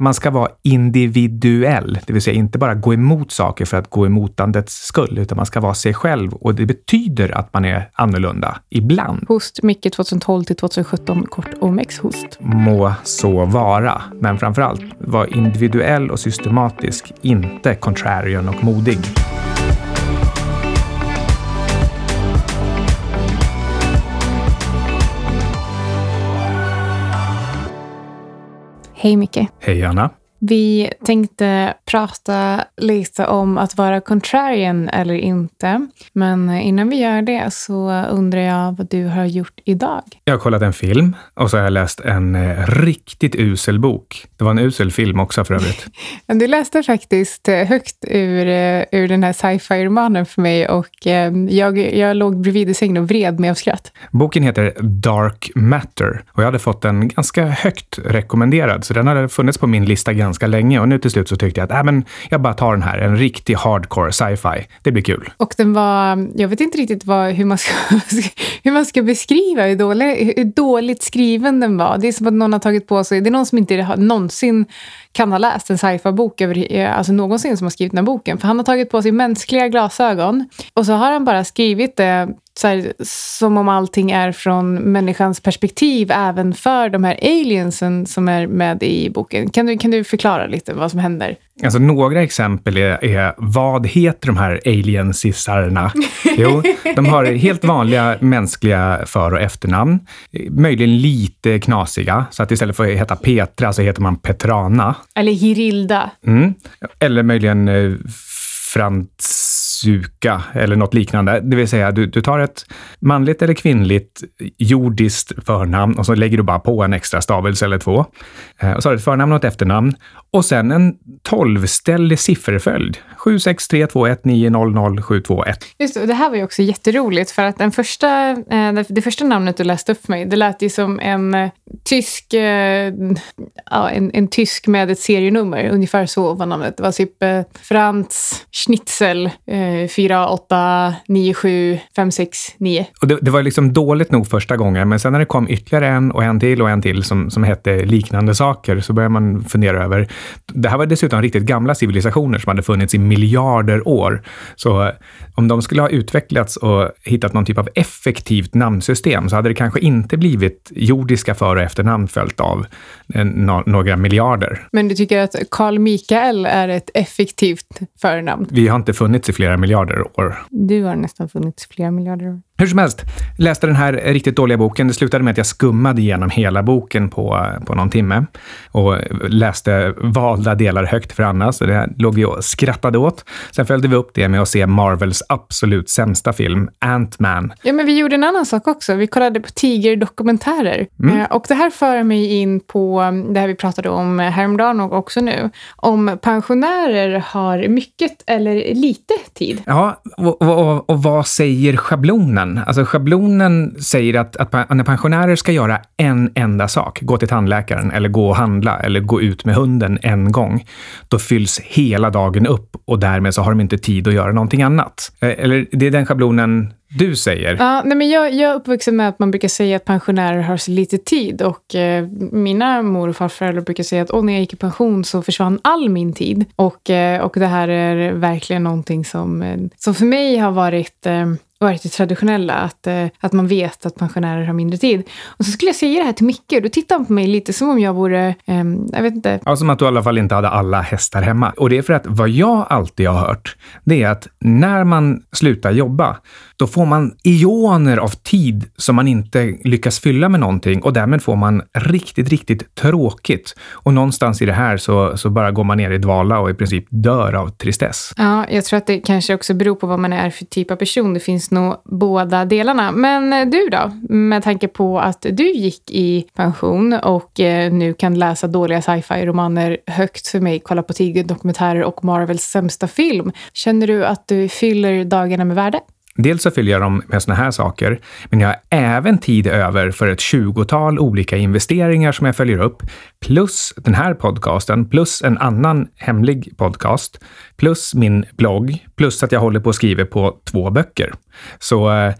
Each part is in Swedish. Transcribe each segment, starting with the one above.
Man ska vara individuell, det vill säga inte bara gå emot saker för att gå emotandets skull, utan man ska vara sig själv och det betyder att man är annorlunda ibland. Host Micke 2012 till 2017, kort OMX-host. Må så vara, men framför allt var individuell och systematisk, inte contrarian och modig. Hej Micke. Hej Anna. Vi tänkte prata lite om att vara contrarian eller inte. Men innan vi gör det så undrar jag vad du har gjort idag. Jag har kollat en film och så har jag läst en eh, riktigt usel bok. Det var en usel film också för övrigt. du läste faktiskt eh, högt ur, eh, ur den här sci-fi-romanen för mig och jag, jag låg bredvid i sängen och vred mig av skratt. Boken heter Dark Matter och jag hade fått den ganska högt rekommenderad, så den hade funnits på min lista ganska ganska länge och nu till slut så tyckte jag att äh, men jag bara tar den här, en riktig hardcore sci-fi. Det blir kul. Och den var, jag vet inte riktigt vad, hur, man ska, hur man ska beskriva hur, dålig, hur dåligt skriven den var. Det är som att någon har tagit på sig, det är någon som inte har, någonsin kan ha läst en sci-fi-bok alltså någonsin som har skrivit den här boken. För han har tagit på sig mänskliga glasögon och så har han bara skrivit det så här, som om allting är från människans perspektiv även för de här aliensen som är med i boken. Kan du, kan du förklara lite vad som händer? Alltså några exempel är, är vad heter de här aliensissarna? Jo, de har helt vanliga mänskliga för och efternamn. Möjligen lite knasiga, så att istället för att heta Petra så heter man Petrana. Eller Hirilda. Mm. Eller möjligen eh, suka eller något liknande. Det vill säga, du, du tar ett manligt eller kvinnligt jordiskt förnamn och så lägger du bara på en extra stavelse eller två. Eh, och så har du ett förnamn och ett efternamn. Och sen en tolvställig sifferföljd. 76321900721. Just det, och det här var ju också jätteroligt för att den första, eh, det första namnet du läste upp för mig, det lät ju som en eh, tysk, ja, en, en tysk med ett serienummer. Ungefär så var namnet. Det var typ Franz Schnitzel 4897569. Och det, det var liksom dåligt nog första gången, men sen när det kom ytterligare en och en till och en till som, som hette liknande saker så började man fundera över. Det här var dessutom riktigt gamla civilisationer som hade funnits i miljarder år. Så om de skulle ha utvecklats och hittat någon typ av effektivt namnsystem så hade det kanske inte blivit jordiska för och efternamn följt av no några miljarder. Men du tycker att Carl Mikael är ett effektivt förnamn? Vi har inte funnits i flera miljarder år. Du har nästan funnits flera miljarder år. Hur som helst, läste den här riktigt dåliga boken. Det slutade med att jag skummade igenom hela boken på, på någon timme och läste valda delar högt för Anna, så det låg vi och skrattade åt. Sen följde vi upp det med att se Marvels absolut sämsta film, Ant-Man. Ja, men vi gjorde en annan sak också. Vi kollade på tigerdokumentärer. Mm. Eh, och det här för mig in på um, det här vi pratade om häromdagen och också nu. Om pensionärer har mycket eller lite tid. Ja, och, och, och vad säger schablonen? Schablonen. Alltså schablonen säger att, att när pensionärer ska göra en enda sak, gå till tandläkaren eller gå och handla eller gå ut med hunden en gång, då fylls hela dagen upp och därmed så har de inte tid att göra någonting annat. Eh, eller det är den schablonen du säger. Ja, nej men jag, jag är uppvuxen med att man brukar säga att pensionärer har så lite tid. Och eh, mina mor och farföräldrar brukar säga att när jag gick i pension så försvann all min tid. Och, eh, och det här är verkligen någonting som, eh, som för mig har varit eh, varit det traditionella, att, eh, att man vet att pensionärer har mindre tid. Och så skulle jag säga det här till Micke och då tittar han på mig lite som om jag vore, eh, jag vet inte. Ja, som att du i alla fall inte hade alla hästar hemma. Och det är för att vad jag alltid har hört, det är att när man slutar jobba, då får man ioner av tid som man inte lyckas fylla med någonting och därmed får man riktigt, riktigt tråkigt. Och någonstans i det här så, så bara går man ner i dvala och i princip dör av tristess. Ja, jag tror att det kanske också beror på vad man är för typ av person. Det finns nog båda delarna. Men eh, du då? Med tanke på att du gick i pension och eh, nu kan läsa dåliga sci-fi-romaner högt för mig, kolla på tigerdokumentärer och Marvels sämsta film. Känner du att du fyller dagarna med värde? Dels så fyller jag dem med såna här saker, men jag har även tid över för ett tjugotal olika investeringar som jag följer upp, plus den här podcasten, plus en annan hemlig podcast, plus min blogg, plus att jag håller på att skriva på två böcker. Så eh,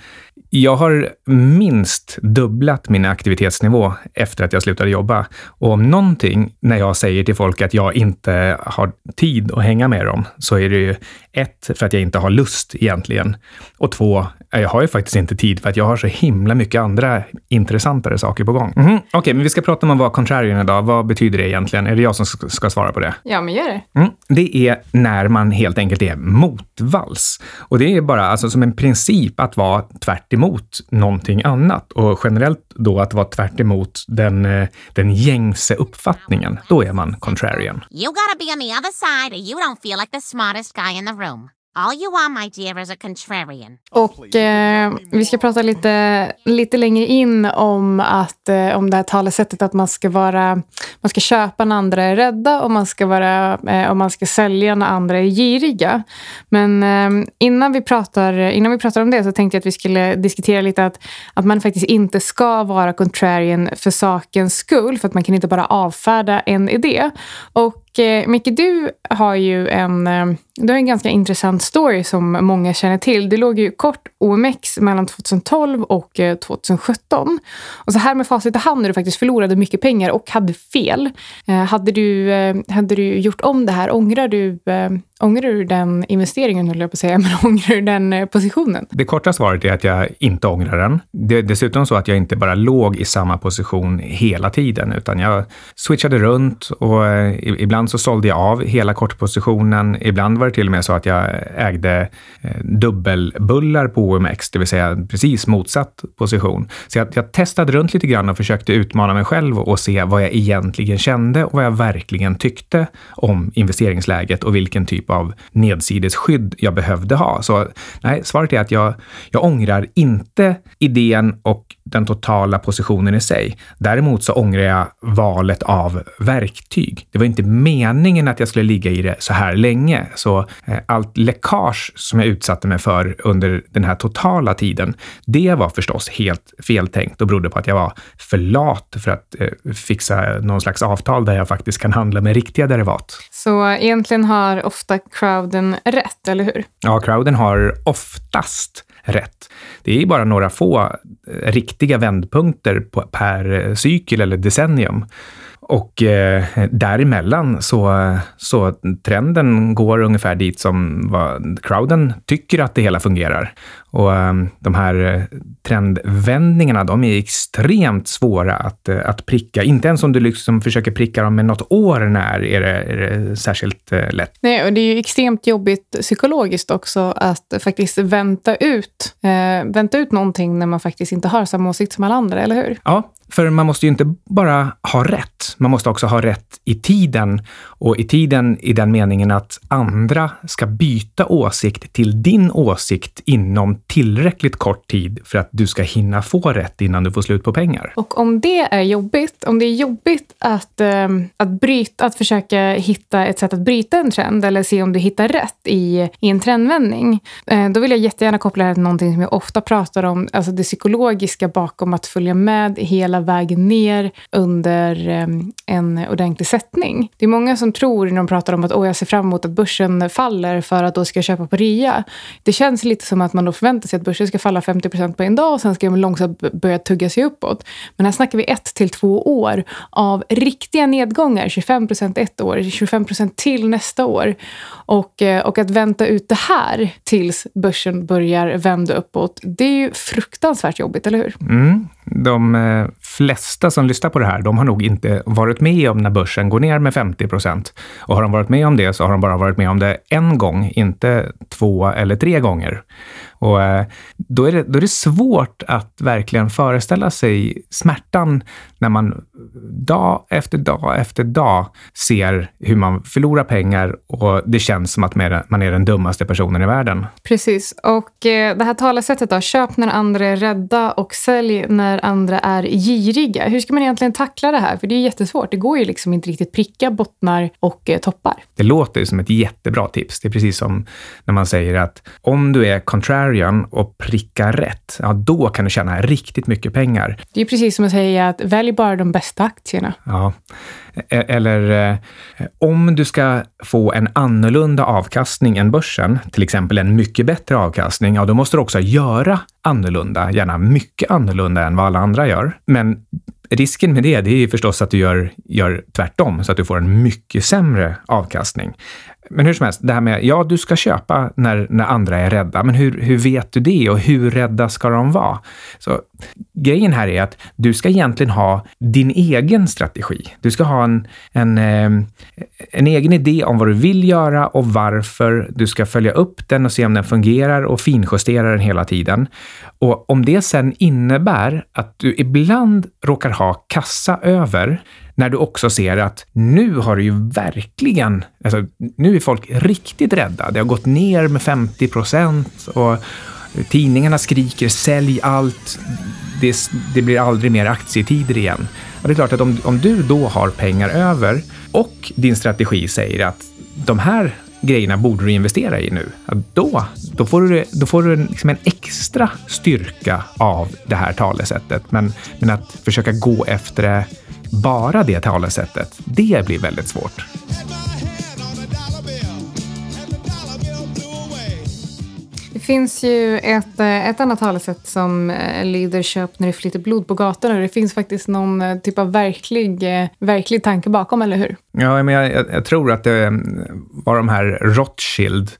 jag har minst dubblat min aktivitetsnivå efter att jag slutade jobba. Och om någonting, när jag säger till folk att jag inte har tid att hänga med dem, så är det ju ett, för att jag inte har lust egentligen. Och två, jag har ju faktiskt inte tid för att jag har så himla mycket andra intressantare saker på gång. Mm -hmm. Okej, okay, men vi ska prata om att vara contrarian idag. Vad betyder det egentligen? Är det jag som ska svara på det? Ja, men gör det. Mm. Det är när man helt enkelt är motvalls. Och det är bara alltså, som en princip princip att vara tvärt emot någonting annat. Och generellt då att vara tvärt emot den, eh, den gängse uppfattningen. Då är man contrarian. You gotta be on the other side or you don't feel like the smartest guy in the room. All you are, my dear, is a contrarian. Och eh, vi ska prata lite, lite längre in om, att, eh, om det här talesättet att man ska, vara, man ska köpa när andra är rädda och man ska, vara, eh, och man ska sälja när andra är giriga. Men eh, innan, vi pratar, innan vi pratar om det så tänkte jag att vi skulle diskutera lite att, att man faktiskt inte ska vara contrarian för sakens skull. För att man kan inte bara avfärda en idé. Och eh, Micke, du har ju en, eh, du har en ganska intressant story som många känner till. Det låg ju kort OMX mellan 2012 och eh, 2017. Och så här med facit i hand när du faktiskt förlorade mycket pengar och hade fel. Eh, hade, du, eh, hade du gjort om det här? Ångrar du, ångrar du den investeringen, höll jag på att säga, men ångrar du den eh, positionen? Det korta svaret är att jag inte ångrar den. Det är dessutom så att jag inte bara låg i samma position hela tiden, utan jag switchade runt och eh, ibland så sålde jag av hela kortpositionen. Ibland var det till och med så att jag ägde eh, dubbelbullar på OMX, det vill säga precis motsatt position. Så jag, jag testade runt lite grann och försökte utmana mig själv och se vad jag egentligen kände och vad jag verkligen tyckte om investeringsläget och vilken typ Typ av nedsidesskydd jag behövde ha. Så nej, svaret är att jag, jag ångrar inte idén och den totala positionen i sig. Däremot så ångrar jag valet av verktyg. Det var inte meningen att jag skulle ligga i det så här länge, så eh, allt läckage som jag utsatte mig för under den här totala tiden, det var förstås helt feltänkt och berodde på att jag var för lat för att eh, fixa någon slags avtal där jag faktiskt kan handla med riktiga derivat. Så egentligen har ofta crowden rätt, eller hur? Ja, crowden har oftast rätt. Det är bara några få eh, riktiga vändpunkter per eh, cykel eller decennium. Och eh, däremellan så, så trenden går ungefär dit som vad crowden tycker att det hela fungerar. Och um, de här eh, trendvändningarna, de är extremt svåra att, uh, att pricka. Inte ens om du liksom försöker pricka dem med något år när är det, är det särskilt uh, lätt. Nej, och det är ju extremt jobbigt psykologiskt också att faktiskt vänta ut, uh, vänta ut någonting när man faktiskt inte har samma åsikt som alla andra, eller hur? Ja, för man måste ju inte bara ha rätt, man måste också ha rätt i tiden. Och i tiden i den meningen att andra ska byta åsikt till din åsikt inom tillräckligt kort tid för att du ska hinna få rätt innan du får slut på pengar. Och om det är jobbigt, om det är jobbigt att, eh, att, bryta, att försöka hitta ett sätt att bryta en trend eller se om du hittar rätt i, i en trendvändning, eh, då vill jag jättegärna koppla det till någonting som jag ofta pratar om, alltså det psykologiska bakom att följa med hela vägen ner under ehm, en ordentlig sättning. Det är många som tror när de pratar om att Åh, jag ser fram emot att börsen faller för att då ska jag köpa på rea. Det känns lite som att man då förväntar sig att börsen ska falla 50% på en dag och sen ska den långsamt börja tugga sig uppåt. Men här snackar vi ett till två år av riktiga nedgångar. 25% ett år, 25% till nästa år. Och, eh, och att vänta ut det här tills börsen börjar vända uppåt, det är ju fruktansvärt jobbigt, eller hur? Mm. De eh, flesta som lyssnar på det här, de har nog inte varit med om när börsen går ner med 50 procent. Och har de varit med om det så har de bara varit med om det en gång, inte två eller tre gånger. Och eh, då är, det, då är det svårt att verkligen föreställa sig smärtan när man dag efter dag efter dag ser hur man förlorar pengar och det känns som att man är den dummaste personen i världen. Precis. Och eh, det här talesättet då, köp när andra är rädda och sälj när andra är giriga. Hur ska man egentligen tackla det här? För det är jättesvårt. Det går ju liksom inte riktigt pricka bottnar och eh, toppar. Det låter som ett jättebra tips. Det är precis som när man säger att om du är contrary contrarian och pricka rätt, ja, då kan du tjäna riktigt mycket pengar. Det är precis som att säga att välj bara de bästa aktierna. Ja. E- Eller eh, om du ska få en annorlunda avkastning än börsen, till exempel en mycket bättre avkastning, ja, då måste du också göra annorlunda, gärna mycket annorlunda än vad alla andra gör. Men risken med det, det är förstås att du gör, gör tvärtom, så att du får en mycket sämre avkastning. Men hur som helst, det här med, ja, du ska köpa när, när andra är rädda, men hur, hur vet du det och hur rädda ska de vara? Så grejen här är att du ska egentligen ha din egen strategi. Du ska ha en, en, eh, en egen idé om vad du vill göra och varför. Du ska följa upp den och se om den fungerar och finjustera den hela tiden. Och om det sen innebär att du ibland råkar ha kassa över, när du också ser att nu har det ju verkligen, alltså, nu är folk riktigt rädda. Det har gått ner med 50 procent och tidningarna skriker sälj allt. Det, det, blir aldrig mer aktietider igen. Och det är klart att om, om du då har pengar över och din strategi säger att de här grejerna borde du investera i nu. Då, då får du, då får du liksom en extra styrka av det här talesättet. Men, men att försöka gå efter det bara det talesättet, det blir väldigt svårt. Det finns ju ett, eh, ett annat talesätt som eh, lyder köp när det flyter blod på gatorna. Det finns faktiskt någon eh, typ av verklig, verklig tanke bakom, eller hur? Ja, men jag, jag tror att det var de här Rothschild,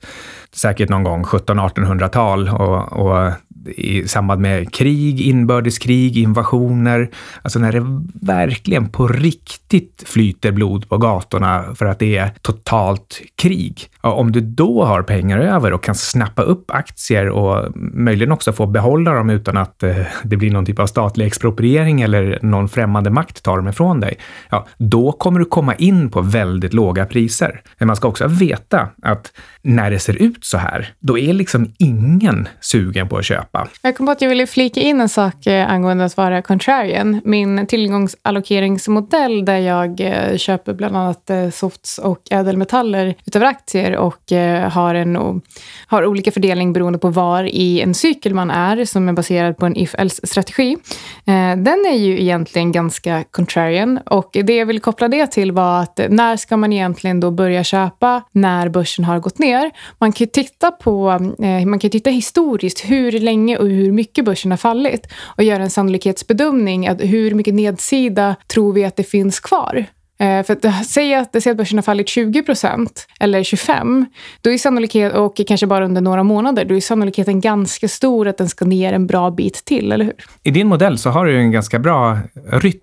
säkert någon gång 1700-1800-tal och, och i samband med krig, inbördeskrig, invasioner. Alltså när det verkligen på riktigt flyter blod på gatorna för att det är totalt krig. Om du då har pengar över och kan snappa upp aktier och möjligen också få behålla dem utan att eh, det blir någon typ av statlig expropriering eller någon främmande makt tar dem ifrån dig. Ja, då kommer du komma in på väldigt låga priser. Men man ska också veta att när det ser ut så här, då är liksom ingen sugen på att köpa. Jag kom på att jag ville flika in en sak eh, angående att vara contrarian. Min tillgångsallokeringsmodell där jag eh, köper bland annat eh, softs och ädelmetaller utöver aktier och har, en, har olika fördelning beroende på var i en cykel man är som är baserad på en if-else-strategi. Den är ju egentligen ganska contrarian och det jag vill koppla det till var att när ska man egentligen då börja köpa när börsen har gått ner? Man kan titta på, man kan titta historiskt hur länge och hur mycket börsen har fallit och göra en sannolikhetsbedömning. Att hur mycket nedsida tror vi att det finns kvar? Eh, för att, säg att, säg att börsen har fallit 20 procent eller 25 då är sannolikhet, och kanske bara under några månader, då är sannolikheten ganska stor att den ska ner en bra bit till, eller hur? I din modell så har du en ganska bra rytm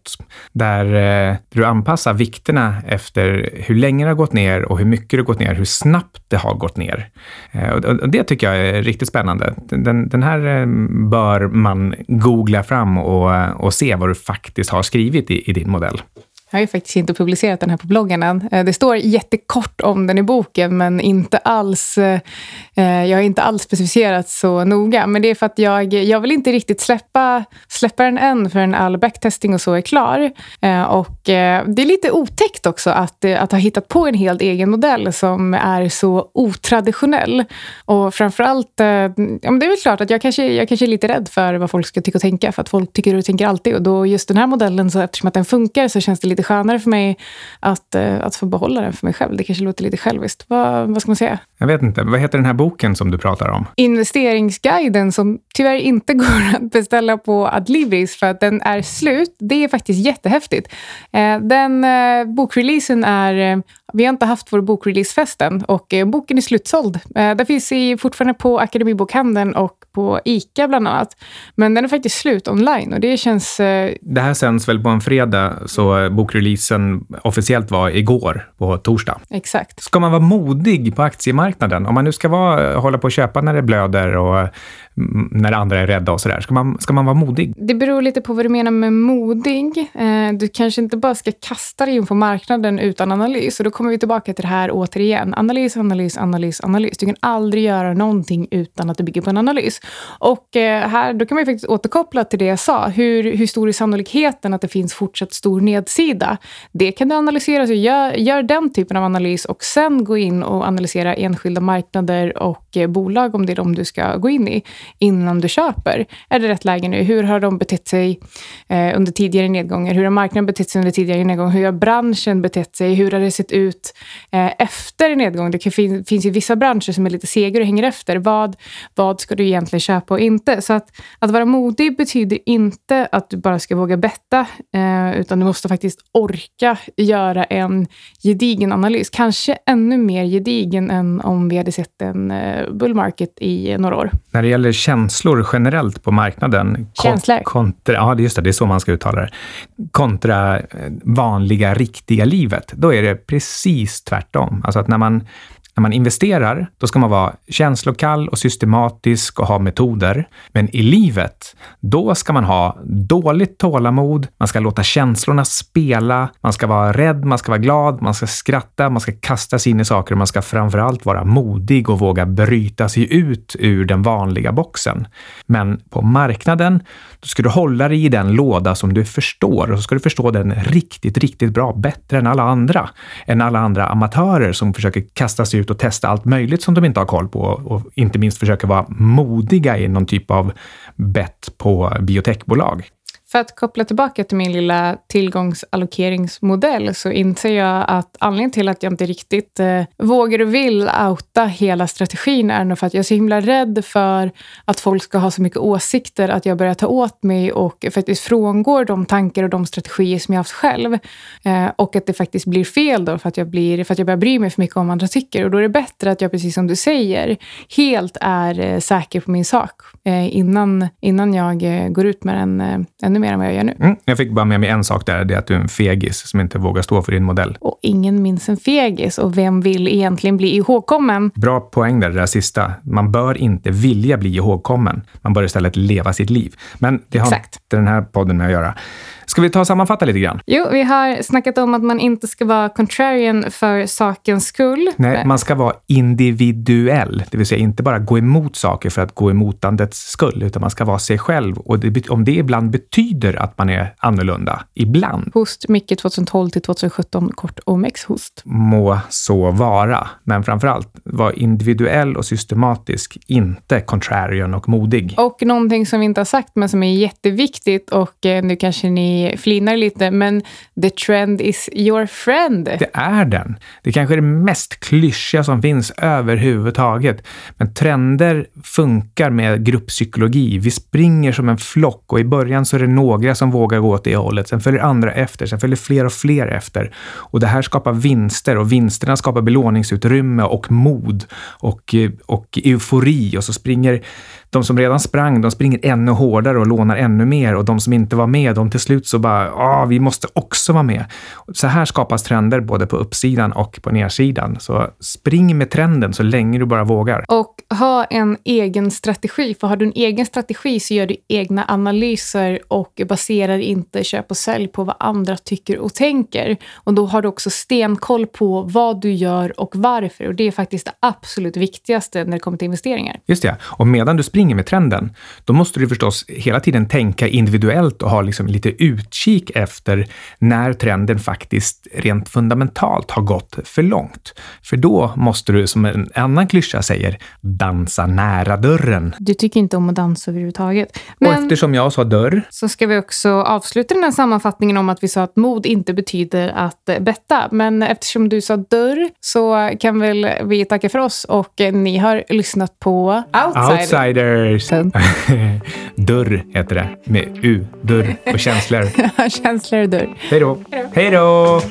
där eh, du anpassar vikterna efter hur länge det har gått ner och hur mycket det har gått ner, hur snabbt det har gått ner. Eh, och det tycker jag är riktigt spännande. Den, den här bör man googla fram och, och se vad du faktiskt har skrivit i, i din modell. Jag har ju faktiskt inte publicerat den här på bloggen än. Eh, det står jättekort om den i boken, men inte alls, eh, jag har inte alls specificerat så noga. Men det är för att jag, jag vill inte riktigt släppa, släppa den än förrän all backtesting och så är klar. Eh, och det är lite otäckt också att, att ha hittat på en helt egen modell som är så otraditionell. Och framförallt, ja, men det är väl klart att jag kanske, jag kanske är lite rädd för vad folk ska tycka och tänka, för att folk tycker och tänker alltid. Och då just den här modellen, så eftersom att den funkar, så känns det lite skönare för mig att, eh, att få behålla den för mig själv. Det kanske låter lite själviskt. Vad, vad ska man säga? Jag vet inte. Vad heter den här boken som du pratar om? Investeringsguiden som tyvärr inte går att beställa på Adlibris för att den är slut. Det är faktiskt jättehäftigt. Eh, den eh, bokreleasen är vi har inte haft vår bokreleasefest än och eh, boken är slutsåld. Eh, den finns i, fortfarande på Akademibokhandeln och på ICA bland annat. Men den är faktiskt slut online och det känns... Eh... Det här sänds väl på en fredag, så bokreleasen officiellt var igår på torsdag. Exakt. Ska man vara modig på aktiemarknaden? Om man nu ska vara, eh, hålla på att köpa när det blöder och när andra är rädda och sådär? Ska man, ska man vara modig? Det beror lite på vad du menar med modig. Eh, du kanske inte bara ska kasta dig in på marknaden utan analys. Och då kommer vi tillbaka till det här återigen. Analys, analys, analys, analys. Du kan aldrig göra någonting utan att det bygger på en analys. Och eh, här, då kan man faktiskt återkoppla till det jag sa. Hur, hur stor är sannolikheten att det finns fortsatt stor nedsida? Det kan du analysera. Så gör, gör den typen av analys och sen gå in och analysera enskilda marknader och eh, bolag om det är de du ska gå in i innan du köper. Är det rätt läge nu? Hur har de betett sig eh, under tidigare nedgångar? Hur har marknaden betett sig under tidigare nedgångar? Hur har branschen betett sig? Hur har det sett ut eh, efter nedgång? Det fin finns ju vissa branscher som är lite segare och hänger efter. Vad, vad ska du egentligen köpa och inte? Så att, att vara modig betyder inte att du bara ska våga betta, eh, utan du måste faktiskt orka göra en gedigen analys. Kanske ännu mer gedigen än om vi hade sett en eh, bull market i eh, några år. När det gäller känslor generellt på marknaden. Känslor? Kontra, ja, just det, det är så man ska uttala det. Kontra eh, vanliga, riktiga livet. Då är det precis tvärtom. Alltså att när man när man investerar, då ska man vara känslokall och systematisk och ha metoder. Men i livet, då ska man ha dåligt tålamod, man ska låta känslorna spela, man ska vara rädd, man ska vara glad, man ska skratta, man ska kasta sig in i saker och man ska framförallt vara modig och våga bryta sig ut ur den vanliga boxen. Men på marknaden, då ska du hålla dig i den låda som du förstår och så ska du förstå den riktigt, riktigt bra, bättre än alla andra. Än alla andra amatörer som försöker kasta sig ut och testa allt möjligt som de inte har koll på och inte minst försöka vara modiga i någon typ av bett på biotechbolag. För att koppla tillbaka till min lilla tillgångsallokeringsmodell så inser jag att anledningen till att jag inte riktigt eh, vågar och vill outa hela strategin är nog för att jag är så himla rädd för att folk ska ha så mycket åsikter att jag börjar ta åt mig och faktiskt frångår de tankar och de strategier som jag haft själv. Eh, och att det faktiskt blir fel då för att, jag blir, för att jag börjar bry mig för mycket om vad andra tycker. Och då är det bättre att jag, precis som du säger, helt är eh, säker på min sak eh, innan, innan jag eh, går ut med den eh, ännu mer än vad jag gör nu. Mm, jag fick bara med mig en sak där, det är att du är en fegis som inte vågar stå för din modell. Och ingen minns en fegis. Och vem vill egentligen bli ihågkommen? Bra poäng där, det där sista. Man bör inte vilja bli ihågkommen. Man bör istället leva sitt liv. Men det har Exakt. inte den här podden med att göra. Ska vi ta och sammanfatta lite grann? Jo, vi har snackat om att man inte ska vara contrarian för sakens skull. Nej, man ska vara individuell, det vill säga inte bara gå emot saker för att gå emotandets skull, utan man ska vara sig själv. Och det, om det ibland betyder att man är annorlunda, ibland. Host mycket 2012 till 2017, kort OMX-host. Må så vara, men framför allt var individuell och systematisk, inte contrarian och modig. Och någonting som vi inte har sagt, men som är jätteviktigt och eh, nu kanske ni flinar lite, men the trend is your friend. Det är den. Det kanske är det mest klyschiga som finns överhuvudtaget. Men trender funkar med grupppsykologi. Vi springer som en flock och i början så är det några som vågar gå åt det hållet. Sen följer andra efter, sen följer fler och fler efter. Och det här skapar vinster och vinsterna skapar belåningsutrymme och mod och, och eufori och så springer de som redan sprang, de springer ännu hårdare och lånar ännu mer och de som inte var med, de till slut så bara, ja, vi måste också vara med. Så här skapas trender både på uppsidan och på nedsidan. Så spring med trenden så länge du bara vågar. Och ha en egen strategi, för har du en egen strategi så gör du egna analyser och baserar inte köp och sälj på vad andra tycker och tänker. Och då har du också stenkoll på vad du gör och varför. Och det är faktiskt det absolut viktigaste när det kommer till investeringar. Just det. Och medan du springer med trenden, då måste du förstås hela tiden tänka individuellt och ha liksom lite utkik efter när trenden faktiskt rent fundamentalt har gått för långt. För då måste du, som en annan klyscha säger, dansa nära dörren. Du tycker inte om att dansa överhuvudtaget. Men... Och eftersom jag sa dörr... Så ska vi också avsluta den här sammanfattningen om att vi sa att mod inte betyder att betta. Men eftersom du sa dörr så kan väl vi tacka för oss och ni har lyssnat på Outsider. Outsider. Dörr heter det, med U. Dörr och känslor. känslor och dörr. Hej då. Hej då.